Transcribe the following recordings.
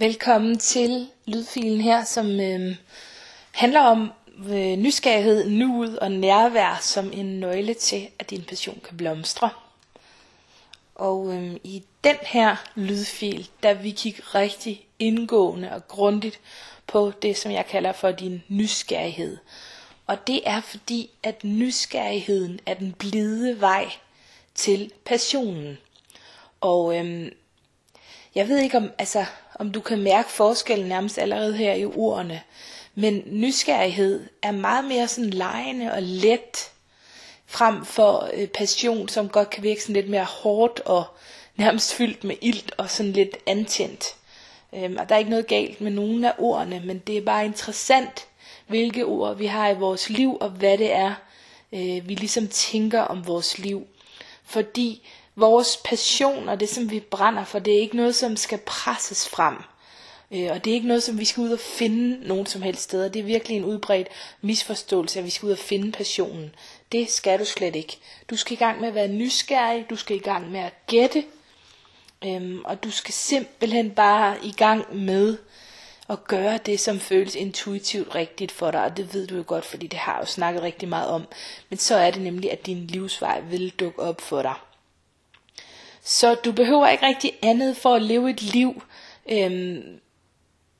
Velkommen til lydfilen her, som øh, handler om øh, nysgerrighed, nuet og nærvær som en nøgle til, at din passion kan blomstre. Og øh, i den her lydfil, der vi kigge rigtig indgående og grundigt på det, som jeg kalder for din nysgerrighed. Og det er fordi, at nysgerrigheden er den blide vej til passionen. Og øhm, jeg ved ikke om, altså, om du kan mærke forskellen nærmest allerede her i ordene. Men nysgerrighed er meget mere sådan lejende og let, frem for øh, passion, som godt kan virke sådan lidt mere hårdt og nærmest fyldt med ilt og sådan lidt antændt. Øhm, og der er ikke noget galt med nogen af ordene, men det er bare interessant, hvilke ord vi har i vores liv, og hvad det er, øh, vi ligesom tænker om vores liv. Fordi vores passion og det, som vi brænder for, det er ikke noget, som skal presses frem. Øh, og det er ikke noget, som vi skal ud og finde nogen som helst steder. Det er virkelig en udbredt misforståelse, at vi skal ud og finde passionen. Det skal du slet ikke. Du skal i gang med at være nysgerrig, du skal i gang med at gætte, øhm, og du skal simpelthen bare i gang med at gøre det, som føles intuitivt rigtigt for dig, og det ved du jo godt, fordi det har jeg jo snakket rigtig meget om. Men så er det nemlig, at din livsvej vil dukke op for dig. Så du behøver ikke rigtig andet for at leve et liv, øhm,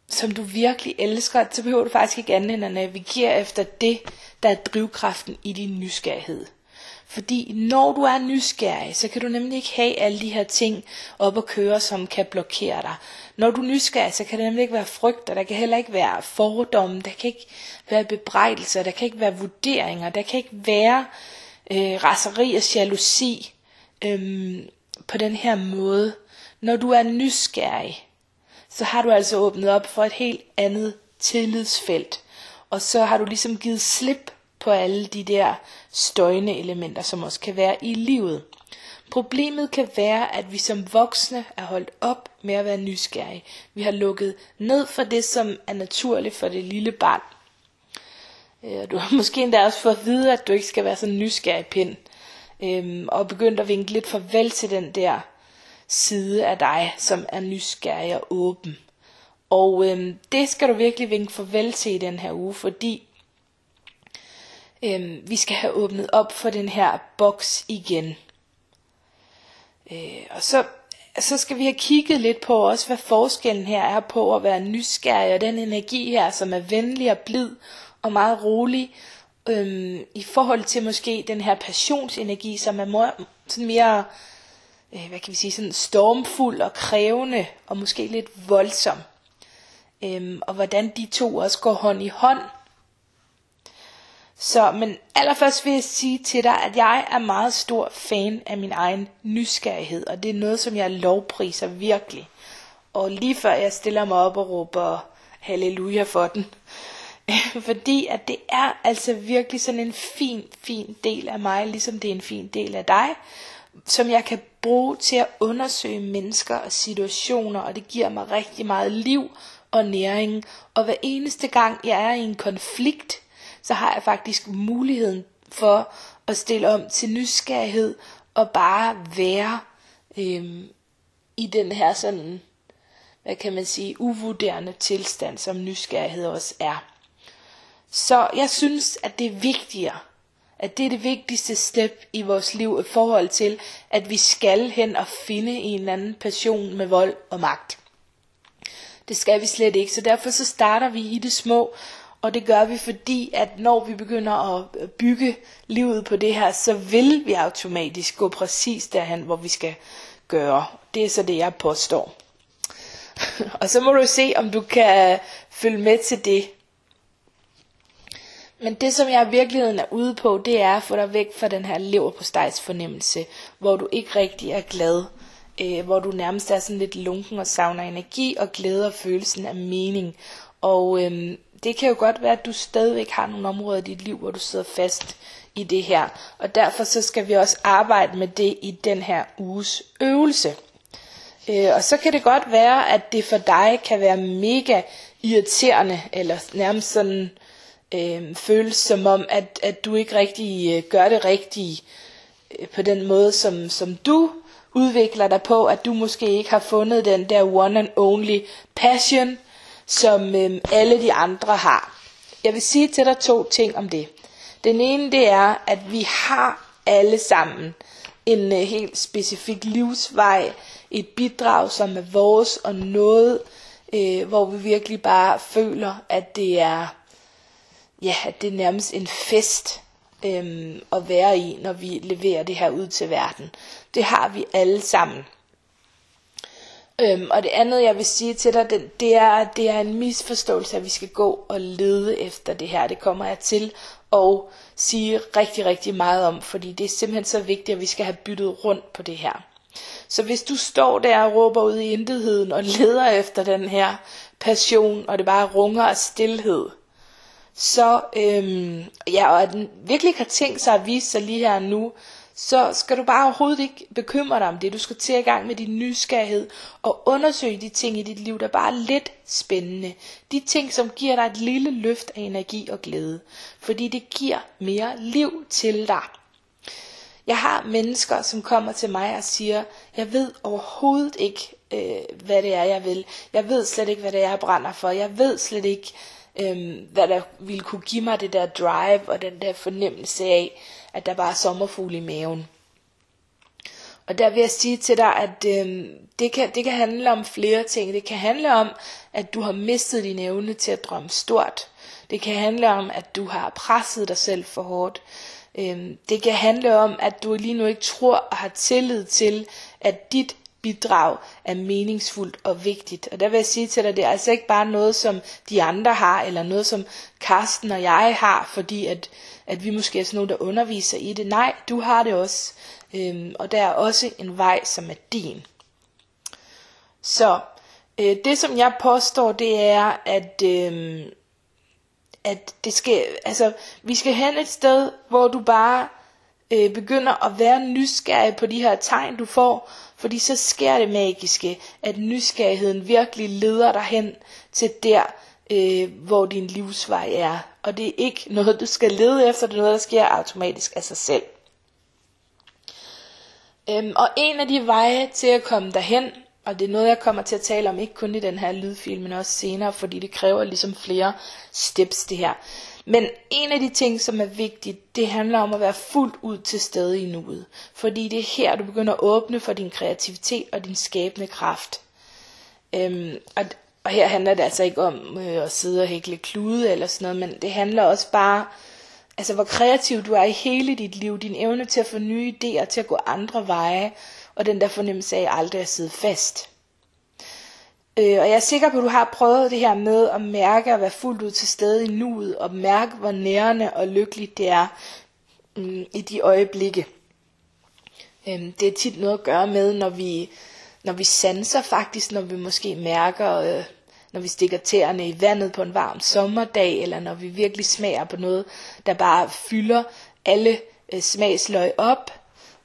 som du virkelig elsker. Så behøver du faktisk ikke andet end at navigere efter det, der er drivkraften i din nysgerrighed. Fordi når du er nysgerrig, så kan du nemlig ikke have alle de her ting op at køre, som kan blokere dig. Når du er nysgerrig, så kan det nemlig ikke være frygt, og der kan heller ikke være fordomme, der kan ikke være bebrejdelser, der kan ikke være vurderinger, der kan ikke være øh, raseri og jalousi Øhm, på den her måde. Når du er nysgerrig, så har du altså åbnet op for et helt andet tillidsfelt. Og så har du ligesom givet slip på alle de der støjende elementer, som også kan være i livet. Problemet kan være, at vi som voksne er holdt op med at være nysgerrige. Vi har lukket ned for det, som er naturligt for det lille barn. Øh, du har måske endda også fået at vide, at du ikke skal være så nysgerrig pind. Øhm, og begyndt at vinke lidt farvel til den der side af dig, som er nysgerrig og åben. Og øhm, det skal du virkelig vinke farvel til i den her uge, fordi øhm, vi skal have åbnet op for den her boks igen. Øh, og så, så skal vi have kigget lidt på også, hvad forskellen her er på at være nysgerrig, og den energi her, som er venlig og blid og meget rolig, øhm, i forhold til måske den her passionsenergi, som er mere, sådan mere øh, hvad kan vi sige, sådan stormfuld og krævende, og måske lidt voldsom. Øhm, og hvordan de to også går hånd i hånd. Så, men allerførst vil jeg sige til dig, at jeg er meget stor fan af min egen nysgerrighed, og det er noget, som jeg lovpriser virkelig. Og lige før jeg stiller mig op og råber halleluja for den, fordi at det er altså virkelig sådan en fin, fin del af mig, ligesom det er en fin del af dig, som jeg kan bruge til at undersøge mennesker og situationer, og det giver mig rigtig meget liv og næring. Og hver eneste gang jeg er i en konflikt, så har jeg faktisk muligheden for at stille om til nysgerrighed og bare være øhm, i den her sådan, hvad kan man sige, uvurderende tilstand, som nysgerrighed også er. Så jeg synes, at det er vigtigere at det er det vigtigste step i vores liv i forhold til, at vi skal hen og finde en eller anden passion med vold og magt. Det skal vi slet ikke, så derfor så starter vi i det små, og det gør vi fordi, at når vi begynder at øh, bygge livet på det her, så vil vi automatisk gå præcis derhen, hvor vi skal gøre. Det er så det, jeg påstår. og så må du se, om du kan følge med til det. Men det, som jeg i virkeligheden er ude på, det er at få dig væk fra den her leverpostejs fornemmelse, hvor du ikke rigtig er glad, øh, hvor du nærmest er sådan lidt lunken og savner energi og glæder følelsen af mening. Og øh, det kan jo godt være, at du stadigvæk har nogle områder i dit liv, hvor du sidder fast i det her. Og derfor så skal vi også arbejde med det i den her uges øvelse. Øh, og så kan det godt være, at det for dig kan være mega irriterende, eller nærmest sådan øh, føles som om, at, at du ikke rigtig øh, gør det rigtige øh, på den måde, som, som du udvikler dig på, at du måske ikke har fundet den der one and only passion, som øh, alle de andre har. Jeg vil sige til dig to ting om det. Den ene det er, at vi har alle sammen en øh, helt specifik livsvej, et bidrag, som er vores, og noget, øh, hvor vi virkelig bare føler, at det er, ja, at det er nærmest en fest øhm, at være i, når vi leverer det her ud til verden. Det har vi alle sammen. Øhm, og det andet, jeg vil sige til dig, det, det, er, det er en misforståelse, at vi skal gå og lede efter det her. Det kommer jeg til at sige rigtig, rigtig meget om, fordi det er simpelthen så vigtigt, at vi skal have byttet rundt på det her. Så hvis du står der og råber ud i intetheden og leder efter den her passion, og det bare runger af stillhed, så, øhm, ja, og at den virkelig har tænkt sig at vise sig lige her nu, så skal du bare overhovedet ikke bekymre dig om det. Du skal til i gang med din nysgerrighed og undersøge de ting i dit liv, der bare er lidt spændende. De ting, som giver dig et lille løft af energi og glæde. Fordi det giver mere liv til dig. Jeg har mennesker, som kommer til mig og siger, jeg ved overhovedet ikke, øh, hvad det er, jeg vil. Jeg ved slet ikke, hvad det er, jeg brænder for. Jeg ved slet ikke, øhm, hvad der ville kunne give mig det der drive og den der fornemmelse af, at der bare er sommerfugle i maven. Og der vil jeg sige til dig, at øhm, det, kan, det kan handle om flere ting. Det kan handle om, at du har mistet din evne til at drømme stort. Det kan handle om, at du har presset dig selv for hårdt. Øhm, det kan handle om, at du lige nu ikke tror og har tillid til, at dit bidrag er meningsfuldt og vigtigt. Og der vil jeg sige til dig, det er altså ikke bare noget, som de andre har, eller noget, som Karsten og jeg har, fordi at, at vi måske er sådan nogen, der underviser i det. Nej, du har det også. Øhm, og der er også en vej, som er din. Så øh, det, som jeg påstår, det er, at, øh, at det skal, altså, vi skal hen et sted, hvor du bare øh, begynder at være nysgerrig på de her tegn, du får, fordi så sker det magiske, at nysgerrigheden virkelig leder dig hen til der, øh, hvor din livsvej er. Og det er ikke noget, du skal lede efter, det er noget, der sker automatisk af sig selv. Øhm, og en af de veje til at komme derhen, og det er noget, jeg kommer til at tale om, ikke kun i den her lydfilm, men også senere, fordi det kræver ligesom flere steps det her. Men en af de ting, som er vigtigt, det handler om at være fuldt ud til stede i nuet. Fordi det er her, du begynder at åbne for din kreativitet og din skabende kraft. Øhm, og, og her handler det altså ikke om øh, at sidde og hækle klude eller sådan noget, men det handler også bare, altså hvor kreativ du er i hele dit liv, din evne til at få nye idéer, til at gå andre veje, og den der fornemmelse af aldrig at sidde fast. Øh, og jeg er sikker på, at du har prøvet det her med at mærke at være fuldt ud til stede i nuet, og mærke, hvor nærende og lykkeligt det er mm, i de øjeblikke. Øh, det er tit noget at gøre med, når vi, når vi sanser faktisk, når vi måske mærker, øh, når vi stikker tæerne i vandet på en varm sommerdag, eller når vi virkelig smager på noget, der bare fylder alle øh, smagsløg op,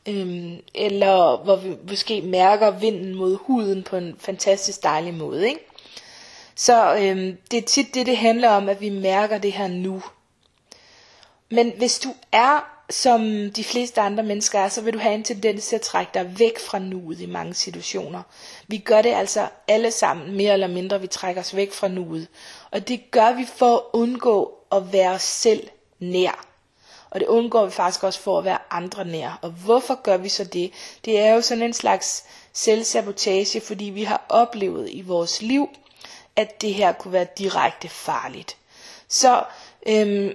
Øhm, eller hvor vi måske mærker vinden mod huden på en fantastisk dejlig måde. Ikke? Så øhm, det er tit det, det handler om, at vi mærker det her nu. Men hvis du er, som de fleste andre mennesker er, så vil du have en tendens til at trække dig væk fra nuet i mange situationer. Vi gør det altså alle sammen, mere eller mindre, vi trækker os væk fra nuet. Og det gør vi for at undgå at være os selv nær. Og det undgår vi faktisk også for at være andre nær. Og hvorfor gør vi så det? Det er jo sådan en slags selvsabotage, fordi vi har oplevet i vores liv, at det her kunne være direkte farligt. Så øhm,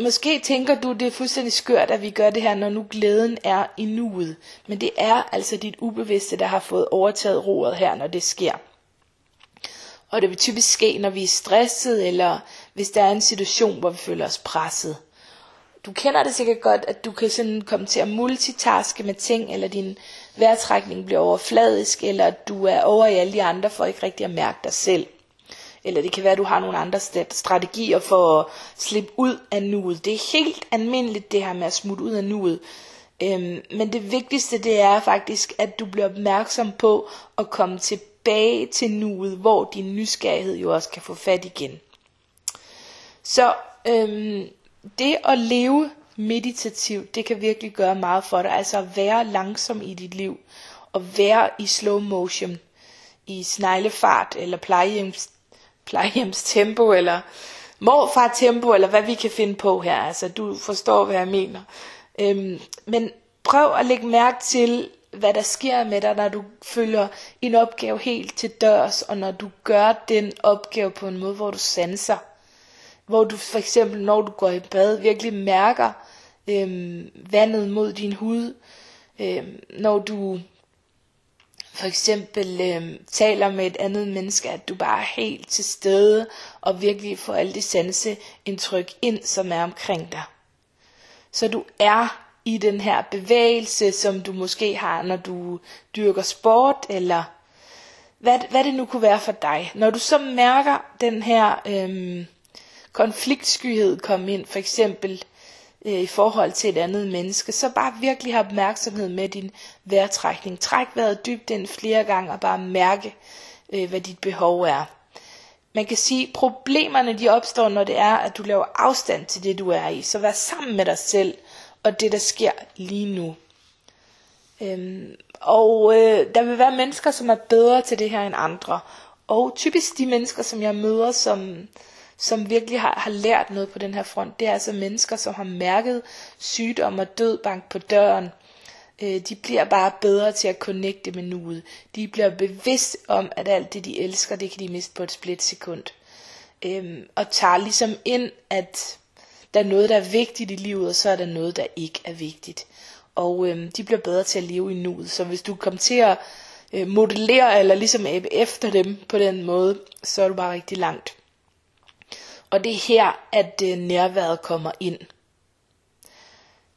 måske tænker du, det er fuldstændig skørt, at vi gør det her, når nu glæden er i nuet. Men det er altså dit ubevidste, der har fået overtaget roret her, når det sker. Og det vil typisk ske, når vi er stresset, eller hvis der er en situation, hvor vi føler os presset du kender det sikkert godt, at du kan sådan komme til at multitaske med ting, eller din vejrtrækning bliver overfladisk, eller at du er over i alle de andre for ikke rigtig at mærke dig selv. Eller det kan være, at du har nogle andre strategier for at slippe ud af nuet. Det er helt almindeligt det her med at smutte ud af nuet. Øhm, men det vigtigste det er faktisk, at du bliver opmærksom på at komme tilbage til nuet, hvor din nysgerrighed jo også kan få fat igen. Så øhm, det at leve meditativt, det kan virkelig gøre meget for dig. Altså at være langsom i dit liv. og være i slow motion, i sneglefart, eller plejehjems, plejehjems tempo, eller morfar tempo, eller hvad vi kan finde på her. Altså, du forstår, hvad jeg mener. Øhm, men prøv at lægge mærke til, hvad der sker med dig, når du følger en opgave helt til dørs, og når du gør den opgave på en måde, hvor du sanser. Hvor du for eksempel, når du går i bad, virkelig mærker øhm, vandet mod din hud. Øhm, når du for eksempel øhm, taler med et andet menneske, at du bare er helt til stede, og virkelig får alle de sanseindtryk ind, som er omkring dig. Så du er i den her bevægelse, som du måske har, når du dyrker sport, eller hvad, hvad det nu kunne være for dig. Når du så mærker den her øhm, konfliktskyhed komme ind, for eksempel øh, i forhold til et andet menneske, så bare virkelig have opmærksomhed med din vejrtrækning. Træk vejret dybt ind flere gange og bare mærke, øh, hvad dit behov er. Man kan sige, at problemerne de opstår, når det er, at du laver afstand til det, du er i. Så vær sammen med dig selv og det, der sker lige nu. Øhm, og øh, der vil være mennesker, som er bedre til det her end andre. Og typisk de mennesker, som jeg møder, som, som virkelig har, har lært noget på den her front, det er altså mennesker, som har mærket sygdom og død bank på døren. Øh, de bliver bare bedre til at connecte med nuet. De bliver bevidst om, at alt det, de elsker, det kan de miste på et splitsekund. Øh, og tager ligesom ind, at der er noget, der er vigtigt i livet, og så er der noget, der ikke er vigtigt. Og øh, de bliver bedre til at leve i nuet. Så hvis du kommer til at øh, modellere eller ligesom abe efter dem på den måde, så er du bare rigtig langt. Og det er her, at øh, nærværet kommer ind.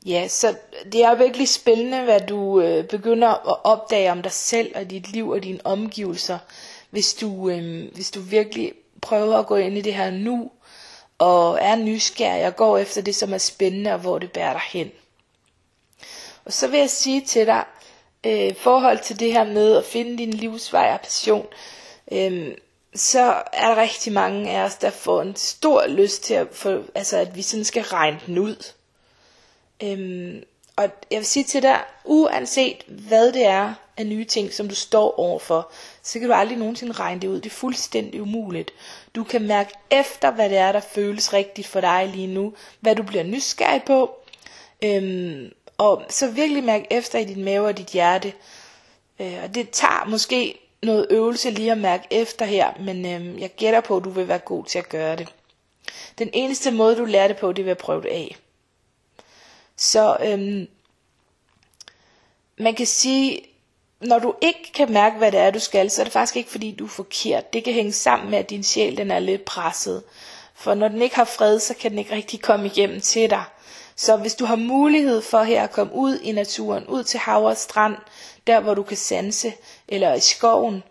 Ja, så det er virkelig spændende, hvad du øh, begynder at opdage om dig selv og dit liv og dine omgivelser, hvis du, øh, hvis du virkelig prøver at gå ind i det her nu, og er nysgerrig og går efter det, som er spændende og hvor det bærer dig hen. Og så vil jeg sige til dig, øh, forhold til det her med at finde din livsvej og passion, øh, så er der rigtig mange af os, der får en stor lyst til at, få, altså at vi sådan skal regne den ud. Øhm, og jeg vil sige til dig, uanset hvad det er af nye ting, som du står overfor, så kan du aldrig nogensinde regne det ud. Det er fuldstændig umuligt. Du kan mærke efter, hvad det er, der føles rigtigt for dig lige nu. Hvad du bliver nysgerrig på. Øhm, og så virkelig mærke efter i din mave og dit hjerte. Øh, og det tager måske noget øvelse lige at mærke efter her, men øhm, jeg gætter på, at du vil være god til at gøre det. Den eneste måde, du lærer det på, det er ved at prøve det af. Så øhm, man kan sige, når du ikke kan mærke, hvad det er, du skal, så er det faktisk ikke, fordi du er forkert. Det kan hænge sammen med, at din sjæl den er lidt presset. For når den ikke har fred, så kan den ikke rigtig komme igennem til dig. Så hvis du har mulighed for her at komme ud i naturen, ud til hav og strand, der hvor du kan sanse, eller i skoven,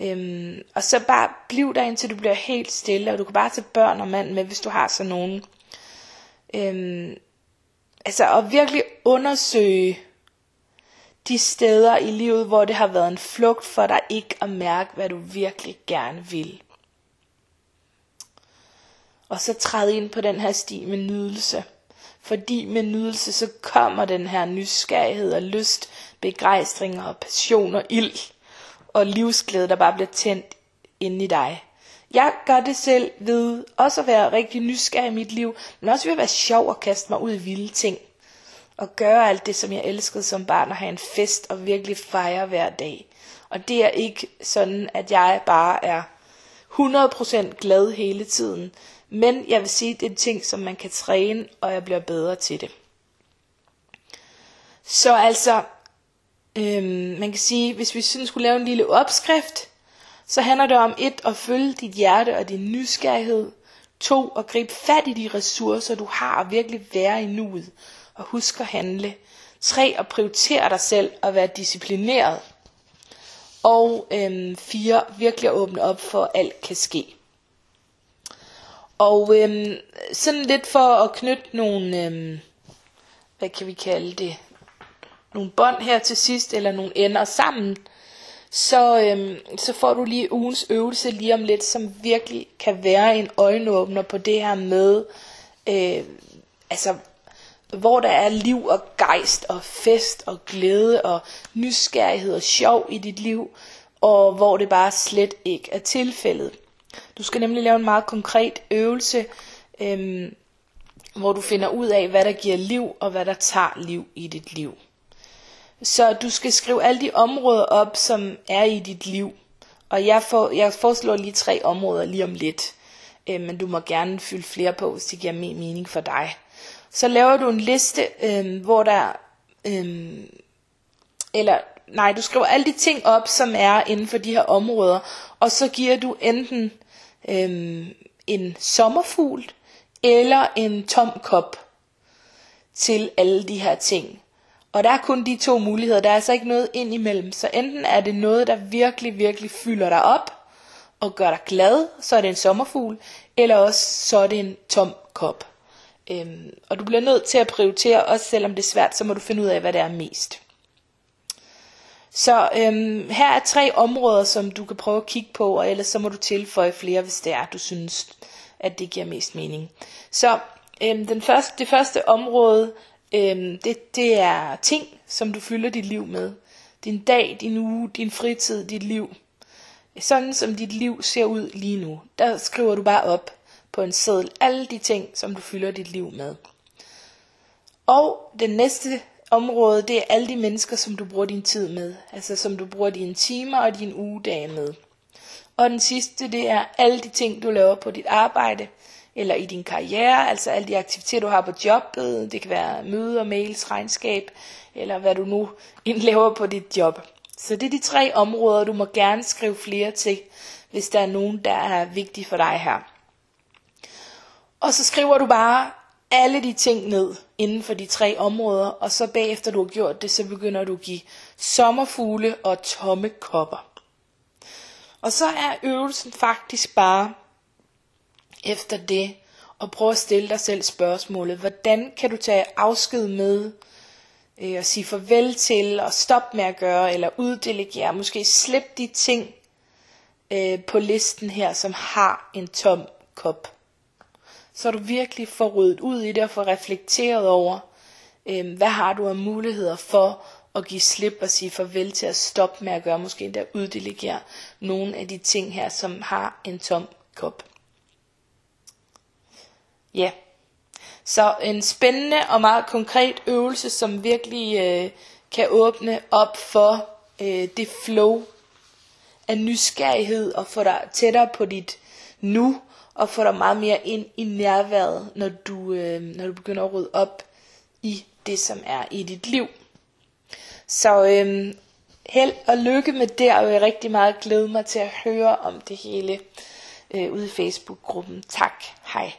øhm, og så bare bliv der indtil du bliver helt stille, og du kan bare tage børn og mand med, hvis du har sådan nogen. Øhm, altså at virkelig undersøge de steder i livet, hvor det har været en flugt for dig ikke at mærke, hvad du virkelig gerne vil. Og så træde ind på den her sti med nydelse. Fordi med nydelse, så kommer den her nysgerrighed og lyst, begejstring og passion og ild og livsglæde, der bare bliver tændt inde i dig. Jeg gør det selv ved også at være rigtig nysgerrig i mit liv, men også ved at være sjov og kaste mig ud i vilde ting. Og gøre alt det, som jeg elskede som barn, og have en fest og virkelig fejre hver dag. Og det er ikke sådan, at jeg bare er 100% glad hele tiden. Men jeg vil sige, at det er en ting, som man kan træne, og jeg bliver bedre til det. Så altså, øhm, man kan sige, hvis vi sådan skulle lave en lille opskrift, så handler det om et at følge dit hjerte og din nysgerrighed. To at gribe fat i de ressourcer, du har, og virkelig være i nuet, og husk at handle. Tre at prioritere dig selv og være disciplineret. Og øhm, fire, virkelig at åbne op for, at alt kan ske. Og øhm, sådan lidt for at knytte nogle, øhm, hvad kan vi kalde det, nogle bånd her til sidst, eller nogle ender sammen, så, øhm, så får du lige ugens øvelse lige om lidt, som virkelig kan være en øjenåbner på det her med, øh, altså hvor der er liv og gejst og fest og glæde og nysgerrighed og sjov i dit liv, og hvor det bare slet ikke er tilfældet. Du skal nemlig lave en meget konkret øvelse, øhm, hvor du finder ud af, hvad der giver liv og hvad der tager liv i dit liv. Så du skal skrive alle de områder op, som er i dit liv. Og jeg, får, jeg foreslår lige tre områder lige om lidt. Øh, men du må gerne fylde flere på, hvis det giver mere mening for dig. Så laver du en liste, øh, hvor der... Øh, eller nej, du skriver alle de ting op, som er inden for de her områder. Og så giver du enten øh, en sommerfugl eller en tom kop til alle de her ting. Og der er kun de to muligheder, der er altså ikke noget ind imellem. Så enten er det noget, der virkelig, virkelig fylder dig op, og gør dig glad, så er det en sommerfugl, eller også så er det en tom kop. Øhm, og du bliver nødt til at prioritere, også selvom det er svært, så må du finde ud af, hvad det er mest. Så øhm, her er tre områder, som du kan prøve at kigge på, og ellers så må du tilføje flere, hvis det er, du synes, at det giver mest mening. Så øhm, den første, det første område, øhm, det, det er ting, som du fylder dit liv med. Din dag, din uge, din fritid, dit liv. Sådan som dit liv ser ud lige nu. Der skriver du bare op på en seddel alle de ting, som du fylder dit liv med. Og den næste område, det er alle de mennesker, som du bruger din tid med. Altså som du bruger dine timer og dine ugedage med. Og den sidste, det er alle de ting, du laver på dit arbejde, eller i din karriere, altså alle de aktiviteter, du har på jobbet. Det kan være møder, mails, regnskab, eller hvad du nu indlaver på dit job. Så det er de tre områder, du må gerne skrive flere til, hvis der er nogen, der er vigtige for dig her. Og så skriver du bare alle de ting ned inden for de tre områder, og så bagefter du har gjort det, så begynder du at give sommerfugle og tomme kopper. Og så er øvelsen faktisk bare efter det at prøve at stille dig selv spørgsmålet, hvordan kan du tage afsked med øh, at sige farvel til, og stoppe med at gøre, eller uddelegere, måske slippe de ting øh, på listen her, som har en tom kop. Så du virkelig får ryddet ud i det og får reflekteret over, øh, hvad har du af muligheder for at give slip og sige farvel til at stoppe med at gøre, måske endda uddelegere nogle af de ting her, som har en tom kop. Ja, så en spændende og meget konkret øvelse, som virkelig øh, kan åbne op for øh, det flow af nysgerrighed og få dig tættere på dit nu og få dig meget mere ind i nærværet, når du, øh, når du begynder at rydde op i det, som er i dit liv. Så øh, held og lykke med det, og jeg rigtig meget glæde mig til at høre om det hele øh, ude i Facebook-gruppen. Tak. Hej.